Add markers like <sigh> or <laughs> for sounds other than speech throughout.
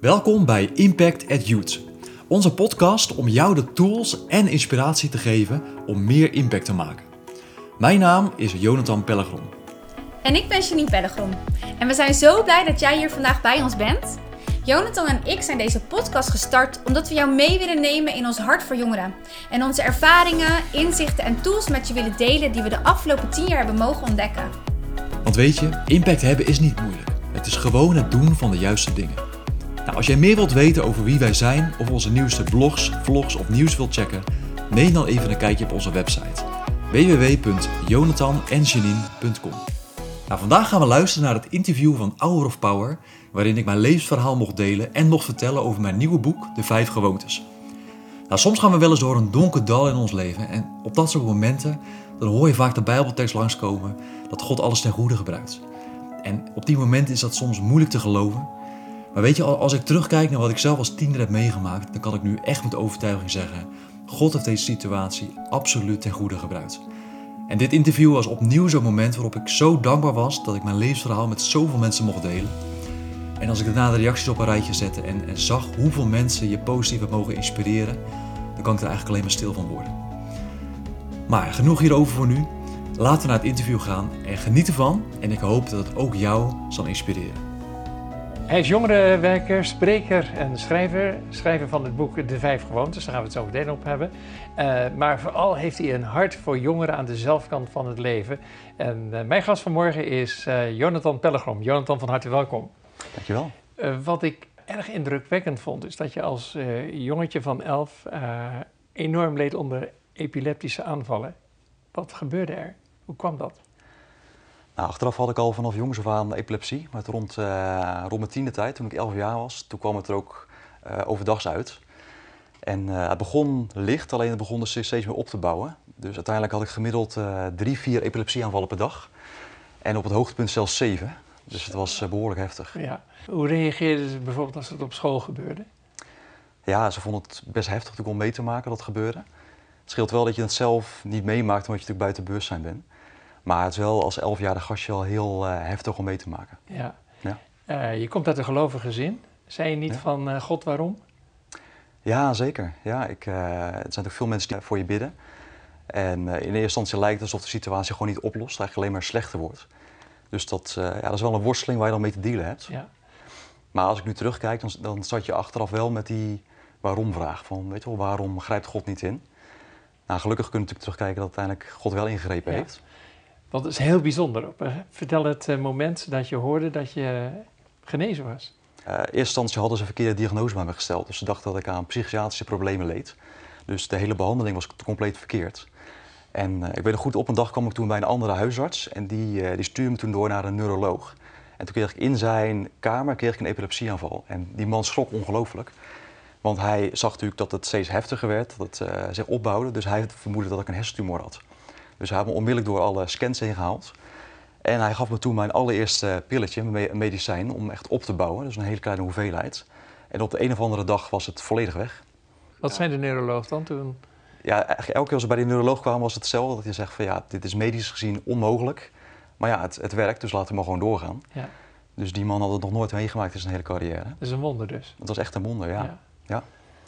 Welkom bij Impact at Youth. Onze podcast om jou de tools en inspiratie te geven om meer impact te maken. Mijn naam is Jonathan Pellegrom. En ik ben Janine Pellegrom. En we zijn zo blij dat jij hier vandaag bij ons bent. Jonathan en ik zijn deze podcast gestart omdat we jou mee willen nemen in ons hart voor jongeren. En onze ervaringen, inzichten en tools met je willen delen die we de afgelopen tien jaar hebben mogen ontdekken. Want weet je, impact hebben is niet moeilijk. Het is gewoon het doen van de juiste dingen. Nou, als jij meer wilt weten over wie wij zijn of onze nieuwste blogs, vlogs of nieuws wilt checken, neem dan even een kijkje op onze website www.jonathanenjanine.com. Nou, vandaag gaan we luisteren naar het interview van Hour of Power, waarin ik mijn levensverhaal mocht delen en mocht vertellen over mijn nieuwe boek, De Vijf Gewoontes. Nou, soms gaan we wel eens door een donker dal in ons leven en op dat soort momenten dan hoor je vaak de Bijbeltekst langskomen dat God alles ten goede gebruikt. En op die momenten is dat soms moeilijk te geloven. Maar weet je, als ik terugkijk naar wat ik zelf als tiener heb meegemaakt, dan kan ik nu echt met overtuiging zeggen: God heeft deze situatie absoluut ten goede gebruikt. En dit interview was opnieuw zo'n moment waarop ik zo dankbaar was dat ik mijn levensverhaal met zoveel mensen mocht delen. En als ik daarna de reacties op een rijtje zette en, zag hoeveel mensen je positief hebben mogen inspireren, dan kan ik er eigenlijk alleen maar stil van worden. Maar genoeg hierover voor nu. Laten we naar het interview gaan en geniet ervan. En ik hoop dat het ook jou zal inspireren. Hij is jongerenwerker, spreker en schrijver. Schrijver van het boek De Vijf Gewoontes, daar gaan we het zo meteen op hebben. Uh, maar vooral heeft hij een hart voor jongeren aan de zelfkant van het leven. En uh, mijn gast vanmorgen is uh, Jonathan Pellegrom. Jonathan, van harte welkom. Dankjewel. wat ik erg indrukwekkend vond, is dat je als jongetje van elf enorm leed onder epileptische aanvallen. Wat gebeurde er? Hoe kwam dat? Nou, achteraf had ik al vanaf jongs af aan epilepsie. Maar rond, uh, rond mijn tiende tijd, toen ik 11 jaar was, toen kwam het er ook uh, overdags uit. En uh, het begon licht, alleen het begon dus steeds meer op te bouwen. Dus uiteindelijk had ik gemiddeld drie, vier epilepsieaanvallen per dag. En op het hoogtepunt zelfs zeven. Dus het was behoorlijk heftig. Ja. Hoe reageerden ze bijvoorbeeld als het op school gebeurde? Ja, ze vonden het best heftig om mee te maken dat gebeurde. Het scheelt wel dat je het zelf niet meemaakt omdat je natuurlijk buiten bewustzijn bent. Maar het is wel als elfjarig gastje al heel uh, heftig om mee te maken. Ja. ja. Uh, je komt uit een gelovig gezin. Zei je niet ja. van uh, God waarom? Ja, zeker. Ja, ik, er zijn natuurlijk veel mensen die voor je bidden. En in eerste instantie lijkt het alsof de situatie gewoon niet oplost, eigenlijk alleen maar slechter wordt. Dus dat, ja, dat is wel een worsteling waar je dan mee te dealen hebt. Ja. Maar als ik nu terugkijk, dan, dan zat je achteraf wel met die waarom-vraag. Van, weet je wel, waarom grijpt God niet in? Nou, gelukkig kunnen we natuurlijk terugkijken dat uiteindelijk God wel ingegrepen ja. heeft. Het is heel bijzonder. Vertel het uh, moment dat je hoorde dat je genezen was. Uh, in eerste instantie hadden ze een verkeerde diagnose bij me gesteld. Dus ze dachten dat ik aan psychiatrische problemen leed. Dus de hele behandeling was compleet verkeerd. En uh, ik weet nog goed, op een dag kwam ik toen bij een andere huisarts. En die, die stuurde me toen door naar een neuroloog. En toen kreeg ik in zijn kamer kreeg ik een epilepsieaanval. En die man schrok ongelooflijk. Want hij zag natuurlijk dat het steeds heftiger werd, dat het uh, zich opbouwde. Dus hij vermoedde dat ik een hersentumor had. Dus hij had me onmiddellijk door alle scans heen gehaald. En hij gaf me toen mijn allereerste pilletje, een medicijn, om echt op te bouwen. Dus een hele kleine hoeveelheid. En op de een of andere dag was het volledig weg. Wat ja. zei de neuroloog dan toen? Ja, eigenlijk elke keer als we bij de neuroloog kwamen was het hetzelfde. Dat hij zegt van ja, dit is medisch gezien onmogelijk. Maar ja, het, het werkt, dus laten we maar gewoon doorgaan. Ja. Dus die man had het nog nooit meegemaakt in zijn hele carrière. Dat is een wonder dus. Dat was echt een wonder, ja. ja. ja.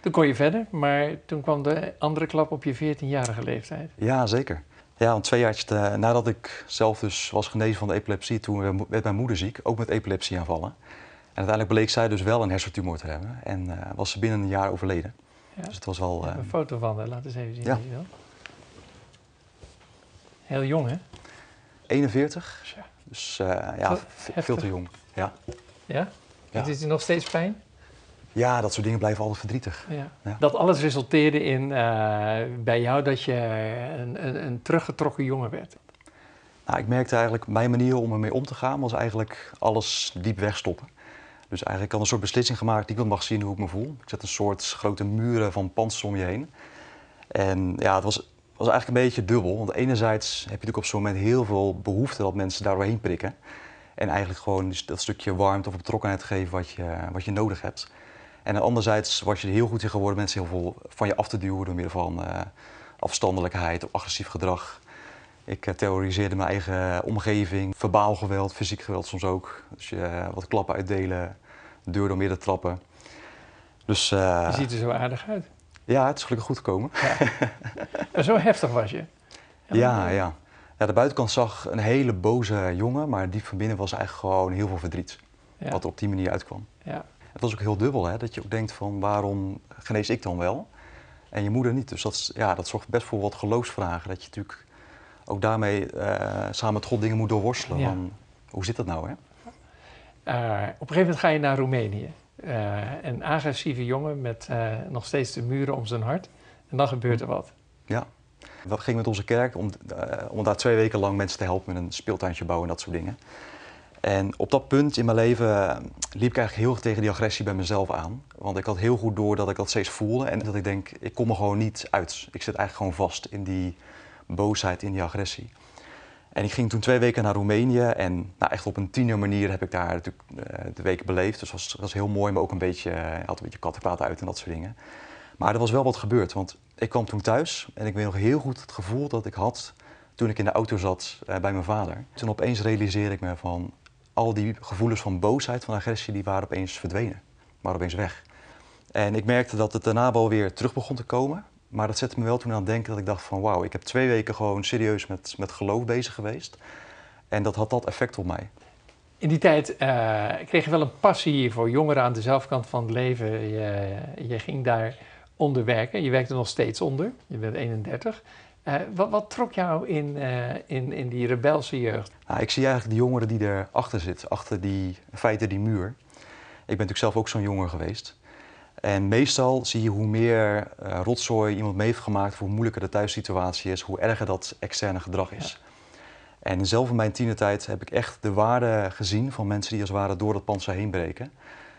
Toen kon je verder, maar toen kwam de andere klap op je 14-jarige leeftijd. Ja, zeker. Ja, want twee jaar nadat ik zelf dus was genezen van de epilepsie, toen werd mijn moeder ziek, ook met epilepsieaanvallen. En uiteindelijk bleek zij dus wel een hersentumor te hebben en uh, was ze binnen een jaar overleden. Ja. Dus het was wel... Uh, een foto van haar, laat eens even zien. Ja. Heel jong, hè? 41. Ja. Dus ja, veel te jong. Ja. Ja? ja. Is het nog steeds pijn? Ja, dat soort dingen blijven altijd verdrietig. Ja. Ja. Dat alles resulteerde in uh, bij jou dat je een, een, een, teruggetrokken jongen werd. Nou, ik merkte eigenlijk, mijn manier om ermee om te gaan was eigenlijk alles diep wegstoppen. Dus eigenlijk had een soort beslissing gemaakt die ik mag zien hoe ik me voel. Ik zet een soort grote muren van panzer om je heen. En ja, het was, was eigenlijk een beetje dubbel. Want enerzijds heb je natuurlijk op zo'n moment heel veel behoefte dat mensen daar doorheen prikken. En eigenlijk gewoon dat stukje warmte of betrokkenheid geven wat je, wat je nodig hebt. En anderzijds was je er heel goed in geworden mensen heel veel van je af te duwen door middel van uh, afstandelijkheid of agressief gedrag. Ik uh, terroriseerde mijn eigen omgeving, verbaal geweld, fysiek geweld soms ook. Dus uh, wat klappen uitdelen, deur door midden trappen. Dus Je eh, ziet er zo aardig uit. ja, het is gelukkig goed gekomen. En <laughs> zo heftig was je. Ja, ja. ja, de buitenkant zag een hele boze jongen, maar diep van binnen was eigenlijk gewoon heel veel verdriet. Ja. Wat op die manier uitkwam. Ja. Het was ook heel dubbel, hè, dat je ook denkt van waarom genees ik dan wel en je moeder niet. Dus dat, is- ja, dat zorgt best voor wat geloofsvragen. Dat je natuurlijk ook daarmee eh, samen met God dingen moet doorworstelen. Ja. Van, hoe zit dat nou? Hè? Eh, op een gegeven moment ga je naar Roemenië. Eh, een agressieve jongen met nog steeds de muren om zijn hart. En dan gebeurt er wat. Ja. We gingen met onze kerk om, om daar twee weken lang mensen te helpen met een speeltuintje bouwen en dat soort dingen. En op dat punt in mijn leven eh, liep ik eigenlijk heel erg tegen die agressie bij mezelf aan. Want ik had heel goed door dat ik dat steeds voelde en dat ik denk, ik kom er gewoon niet uit. Ik zit eigenlijk gewoon vast in die boosheid, in die agressie. En ik ging toen twee weken naar Roemenië en nou, echt op een tiener manier heb ik daar natuurlijk eh, de weken beleefd. Dus dat was, was heel mooi, maar ook een beetje, eh, had een beetje kattenkwaad uit en dat soort dingen. Maar er was wel wat gebeurd, want ik kwam toen thuis en ik weet nog heel goed het gevoel dat ik had toen ik in de auto zat bij mijn vader. Toen opeens realiseerde ik me van al die gevoelens van boosheid, van agressie, die waren opeens verdwenen. waren opeens weg. En ik merkte dat het daarna wel weer terug begon te komen. Maar dat zette me wel toen aan het denken dat ik dacht van wauw, ik heb twee weken gewoon serieus met, met geloof bezig geweest. En dat had dat effect op mij. In die tijd eh, kreeg je wel een passie voor jongeren aan de zelfkant van het leven. Je, je ging daar onder werken. Je werkte nog steeds onder. Je bent 31. Eh, wat, wat trok jou in, eh, in, in die rebelse jeugd? Nou, ik zie eigenlijk de jongeren die erachter zit, achter die, feite die muur. Ik ben natuurlijk zelf ook zo'n jongen geweest. En meestal zie je hoe meer eh, rotzooi iemand mee heeft gemaakt, hoe moeilijker de thuissituatie is, hoe erger dat externe gedrag is. En zelf in mijn tienertijd heb ik echt de waarde gezien van mensen die als het ware door dat panzer heen breken.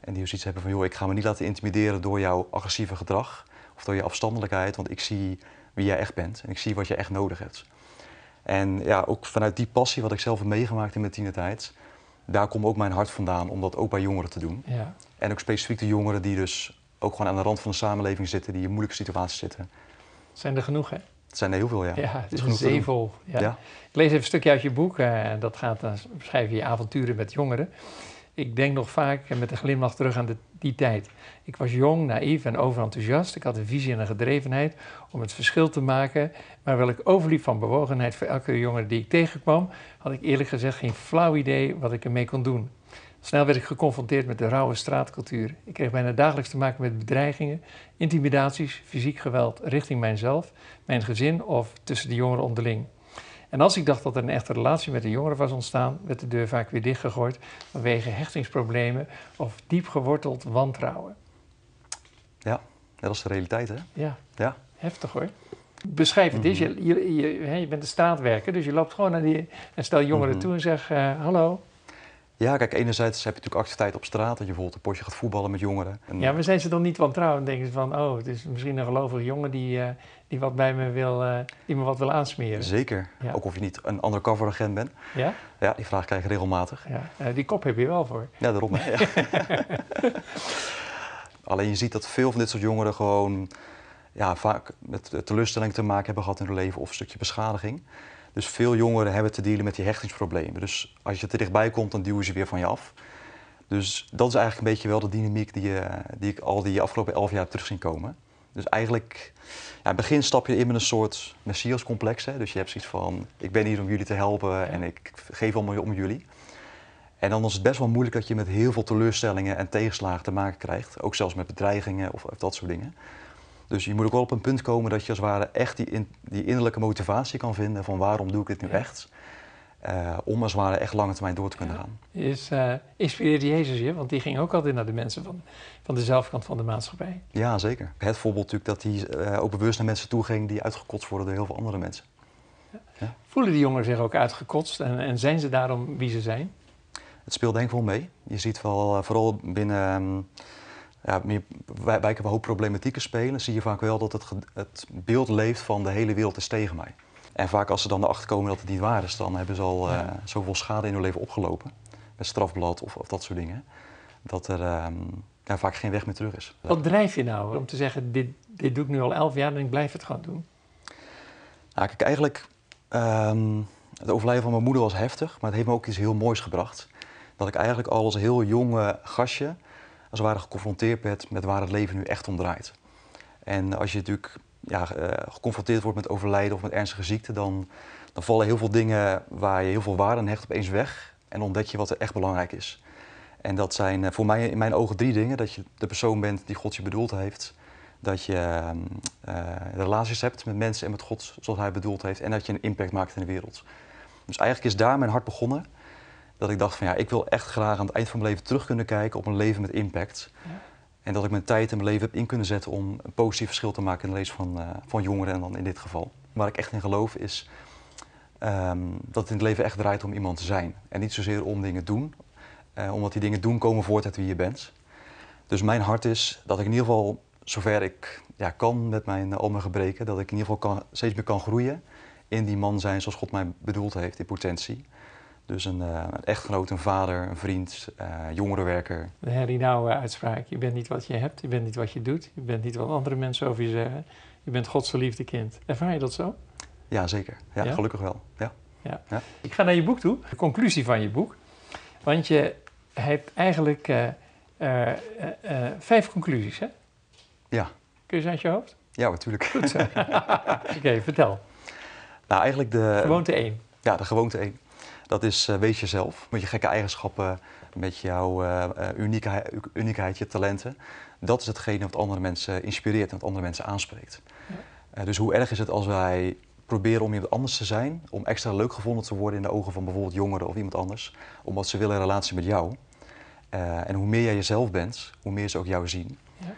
En die zoiets hebben van, joh, ik ga me niet laten intimideren door jouw agressieve gedrag of door je afstandelijkheid, want ik zie wie jij echt bent en ik zie wat je echt nodig hebt. En ja, ook vanuit die passie wat ik zelf heb meegemaakt in mijn tienertijd, daar komt ook mijn hart vandaan om dat ook bij jongeren te doen. Ja. En ook specifiek de jongeren die dus ook gewoon aan de rand van de samenleving zitten, die in moeilijke situaties zitten. Zijn er genoeg, hè? Het zijn er heel veel, ja. Ja, het is een. Ja. Ja. Ik lees even een stukje uit je boek. En dat gaat dan beschrijf je je avonturen met jongeren. Ik denk nog vaak met een glimlach terug aan die tijd. Ik was jong, naïef en overenthousiast. Ik had een visie en een gedrevenheid om het verschil te maken. Maar wel ik overliep van bewogenheid voor elke jongen die ik tegenkwam, had ik eerlijk gezegd geen flauw idee wat ik ermee kon doen. Snel werd ik geconfronteerd met de rauwe straatcultuur. Ik kreeg bijna dagelijks te maken met bedreigingen, intimidaties, fysiek geweld richting mijzelf, mijn gezin of tussen de jongeren onderling. En als ik dacht dat er een echte relatie met de jongeren was ontstaan, werd de deur vaak weer dichtgegooid vanwege hechtingsproblemen of diep geworteld wantrouwen. Ja, dat is de realiteit, hè? Ja, Ja. heftig hoor. Beschrijf het eens. Je, je, je, hè, je bent een straatwerker, dus je loopt gewoon naar die en stel jongeren Mhm. toe en zeg eh, hallo. Ja, kijk, enerzijds heb je natuurlijk activiteit op straat, dat je bijvoorbeeld een potje gaat voetballen met jongeren. En, Ja, maar zijn ze dan niet wantrouwend? Denken ze van, oh, het is misschien een gelovige jongen die, eh, die wat bij me wil, eh, die me wat wil aansmeren. Zeker, Ja. ook of je niet een undercover agent bent. Ja? Ja, die vraag krijg je regelmatig. Ja, eh, die kop heb je wel voor. Ja, daarom. <laughs> Ja. Alleen je ziet dat veel van dit soort jongeren gewoon ja, vaak met teleurstelling te maken hebben gehad in hun leven of een stukje beschadiging. Dus veel jongeren hebben te dealen met die hechtingsproblemen. Dus als je te dichtbij komt, dan duwen ze weer van je af. Dus dat is eigenlijk een beetje wel de dynamiek die, je, die ik al die afgelopen elf jaar terug zien komen. Dus eigenlijk, ja, in het begin stap je in met een soort messiascomplex. Hè? Dus je hebt zoiets van, ik ben hier om jullie te helpen en ik geef allemaal om jullie. En dan is het best wel moeilijk dat je met heel veel teleurstellingen en tegenslagen te maken krijgt. Ook zelfs met bedreigingen of, of dat soort dingen. Dus je moet ook wel op een punt komen dat je als het ware echt die, in- die innerlijke motivatie kan vinden van waarom doe ik dit nu Ja. echt. Eh, om als het ware echt lange termijn door te kunnen Ja. gaan. Is, eh inspireerde Jezus je? Want die ging ook altijd naar de mensen van, van de zelfkant van de maatschappij. Ja, zeker. Het voorbeeld natuurlijk dat hij eh, ook bewust naar mensen toe ging die uitgekotst worden door heel veel andere mensen. Voelen die jongeren zich ook uitgekotst en, en zijn ze daarom wie ze zijn? Het speelt denk ik wel mee. Je ziet wel, vooral binnen ehm, ja, meer wij- wijken waar hoop problematieken spelen, zie je vaak wel dat het, het beeld leeft van de hele wereld is tegen mij. En vaak als ze dan erachter komen dat het niet waar is, dan hebben ze al eh, Ja. zoveel schade in hun leven opgelopen. Met strafblad of, of dat soort dingen. Dat er ehm, ja, vaak geen weg meer terug is. Wat drijf je nou om te zeggen, dit, dit doe ik nu al elf jaar en ik blijf het gewoon doen? Nou, kijk, eigenlijk, ehm, het overlijden van mijn moeder was heftig, maar het heeft me ook iets heel moois gebracht. Dat ik eigenlijk al als heel jonge gastje als het ware geconfronteerd bent met waar het leven nu echt om draait. En als je natuurlijk ja, eh, geconfronteerd wordt met overlijden of met ernstige ziekte, dan, dan vallen heel veel dingen waar je heel veel waarde aan hecht opeens weg. En ontdek je wat er echt belangrijk is. En dat zijn eh, voor mij in mijn ogen drie dingen. Dat je de persoon bent die God je bedoeld heeft. Dat je uh, relaties hebt met mensen en met God zoals hij bedoeld heeft. En dat je een impact maakt in de wereld. Dus eigenlijk is daar mijn hart begonnen. Dat ik dacht van ja, ik wil echt graag aan het eind van mijn leven terug kunnen kijken op een leven met impact. Ja. En dat ik mijn tijd en mijn leven heb in kunnen zetten om een positief verschil te maken in het leven van, uh, van jongeren en dan in dit geval. Waar ik echt in geloof is um, dat het in het leven echt draait om iemand te zijn. En niet zozeer om dingen doen, uh, omdat die dingen doen komen voort uit wie je bent. Dus mijn hart is dat ik in ieder geval, zover ik ja, kan met mijn, mijn gebreken, dat ik in ieder geval kan, steeds meer kan groeien in die man zijn zoals God mij bedoeld heeft in potentie. Dus een, uh, een echtgenoot, een vader, een vriend, uh, jongerenwerker. De Harry Nouwen uitspraak. Je bent niet wat je hebt, je bent niet wat je doet, je bent niet wat andere mensen over je zeggen. Je bent Gods geliefde kind. Ervaar je dat zo? Ja, zeker. Ja, ja? gelukkig wel. Ja. Ja. ja. Ik ga naar je boek toe, de conclusie van je boek. Want je hebt eigenlijk uh, vijf conclusies, hè? Ja. Kun je ze uit je hoofd? Ja, natuurlijk. Goed zo. <laughs> Oké, okay, vertel. Nou, eigenlijk de... Gewoonte 1. Ja, de gewoonte 1. Dat is uh, wees jezelf. Met je gekke eigenschappen, met jouw uh, unieke, uniekheid, je talenten. Dat is hetgene wat andere mensen inspireert en wat andere mensen aanspreekt. Ja. Dus hoe erg is het als wij proberen om iemand anders te zijn, om extra leuk gevonden te worden in de ogen van bijvoorbeeld jongeren of iemand anders, omdat ze willen een relatie met jou. en hoe meer jij jezelf bent, hoe meer ze ook jou zien. Ja.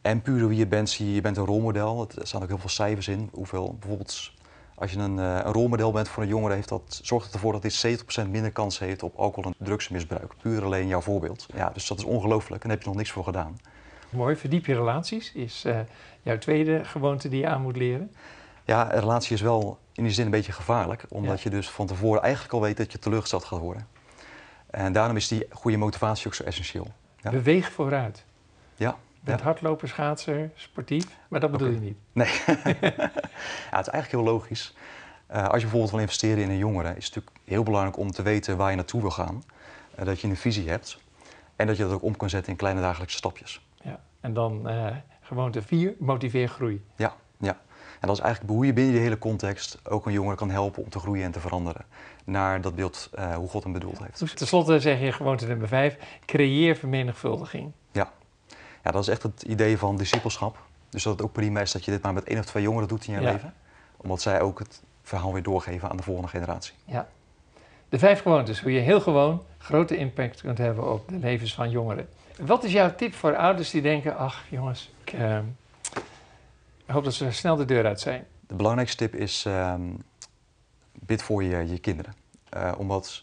En puur wie je bent, zie je, je bent een rolmodel. Er staan ook heel veel cijfers in. Hoeveel bijvoorbeeld als je een, uh, een, rolmodel bent voor een jongere, heeft dat, zorgt het ervoor dat hij 70% minder kans heeft op alcohol- en drugsmisbruik. Puur alleen jouw voorbeeld. Ja, dus dat is ongelooflijk en daar heb je nog niks voor gedaan. Mooi, verdiep je relaties is uh, jouw tweede gewoonte die je aan moet leren. Ja, een relatie is wel in die zin een beetje gevaarlijk, omdat ja. je dus van tevoren eigenlijk al weet dat je teleurgesteld gaat worden. En daarom is die goede motivatie ook zo essentieel. Ja. Beweeg vooruit. Ja. Bent ja. hardloper, schaatser, sportief, maar dat bedoel okay. je niet. Nee. <laughs> ja, het is eigenlijk heel logisch. Uh, als je bijvoorbeeld wil investeren in een jongere, is het natuurlijk heel belangrijk om te weten waar je naartoe wil gaan. Uh, dat je een visie hebt en dat je dat ook om kan zetten in kleine dagelijkse stapjes. Ja, en dan uh, gewoonte 4, motiveer groei. Ja, ja. En dat is eigenlijk hoe je binnen die hele context ook een jongere kan helpen om te groeien en te veranderen. Naar dat beeld hoe God hem bedoeld heeft. Ten slotte zeg je gewoonte nummer 5, creëer vermenigvuldiging. Ja. Ja, dat is echt het idee van discipelschap. Dus dat het ook prima is dat je dit maar met één of twee jongeren doet in je Ja. leven. Omdat zij ook het verhaal weer doorgeven aan de volgende generatie. Ja. De vijf gewoontes, hoe je heel gewoon grote impact kunt hebben op de levens van jongeren. Wat is jouw tip voor ouders die denken, ach jongens, ik uh, hoop dat ze snel de deur uit zijn. De belangrijkste tip is ehm, bid voor je, je kinderen. Uh, omdat,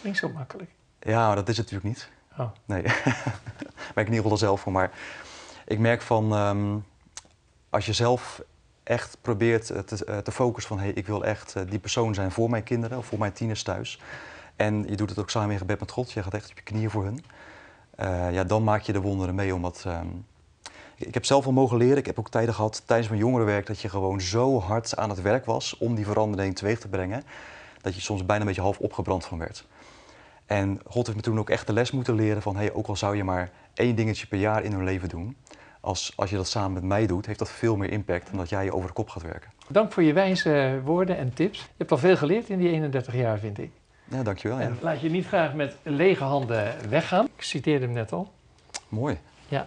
Klinkt zo makkelijk. ja, maar dat is het natuurlijk niet. Oh. Nee, <laughs> ben ik geval zelf voor. Maar ik merk van, ehm, als je zelf echt probeert eh, te, uh, te focussen van... hey, ik wil echt uh, die persoon zijn voor mijn kinderen of voor mijn tieners thuis. En je doet het ook samen in gebed met God. Je gaat echt op je knieën voor hun. Ja, dan maak je de wonderen mee. Omdat, um, ik heb zelf al mogen leren. Ik heb ook tijden gehad tijdens mijn jongerenwerk... dat je gewoon zo hard aan het werk was om die verandering teweeg te brengen... dat je soms bijna een beetje half opgebrand van werd. En God heeft me toen ook echt de les moeten leren van... hey, ook al zou je maar één dingetje per jaar in hun leven doen... Als, als je dat samen met mij doet, heeft dat veel meer impact dan dat jij je over de kop gaat werken. Dank voor je wijze woorden en tips. Je hebt al veel geleerd in die 31 jaar, vind ik. Ja, dankjewel. Ja. En laat je niet graag met lege handen weggaan. Ik citeerde hem net al. Mooi. Ja.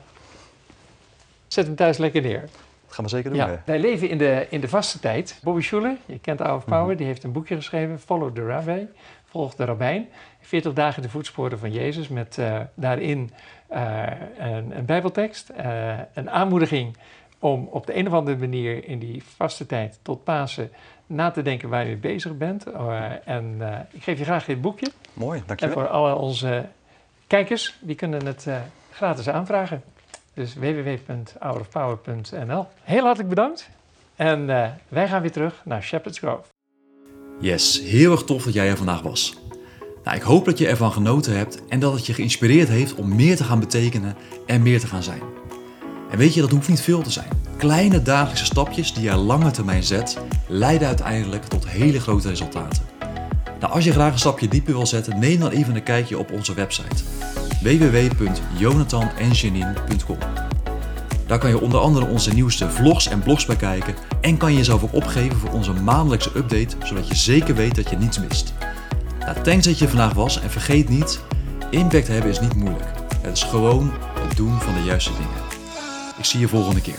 Zet hem thuis lekker neer. Dat gaan we zeker doen. Ja, hè? wij leven in de, in de vaste tijd. Bobby Schuller, je kent Hour of Power, Mhm. die heeft een boekje geschreven, Follow the Rabbi, volg de rabbijn. 40 dagen de voetsporen van Jezus met uh, daarin uh, een, een bijbeltekst, uh, een aanmoediging om op de een of andere manier in die vaste tijd tot Pasen na te denken waar je mee bezig bent. en ik geef je graag dit boekje. Mooi, En dankjewel. voor alle onze kijkers, die kunnen het gratis aanvragen. Dus www.hourofpower.nl. Heel hartelijk bedankt. En wij gaan weer terug naar Shepherd's Grove. Yes, heel erg tof dat jij er vandaag was. Nou, ik hoop dat je ervan genoten hebt en dat het je geïnspireerd heeft om meer te gaan betekenen en meer te gaan zijn. En weet je, dat hoeft niet veel te zijn. Kleine dagelijkse stapjes die je lange termijn zet, leiden uiteindelijk tot hele grote resultaten. Nou, als je graag een stapje dieper wil zetten, neem dan even een kijkje op onze website www.jonathanenjanine.com. Daar kan je onder andere onze nieuwste vlogs en blogs bekijken en kan je jezelf ook opgeven voor onze maandelijkse update, zodat je zeker weet dat je niets mist. Nou, thanks dat je vandaag was en vergeet niet, impact hebben is niet moeilijk. Het is gewoon het doen van de juiste dingen. Ik zie je volgende keer.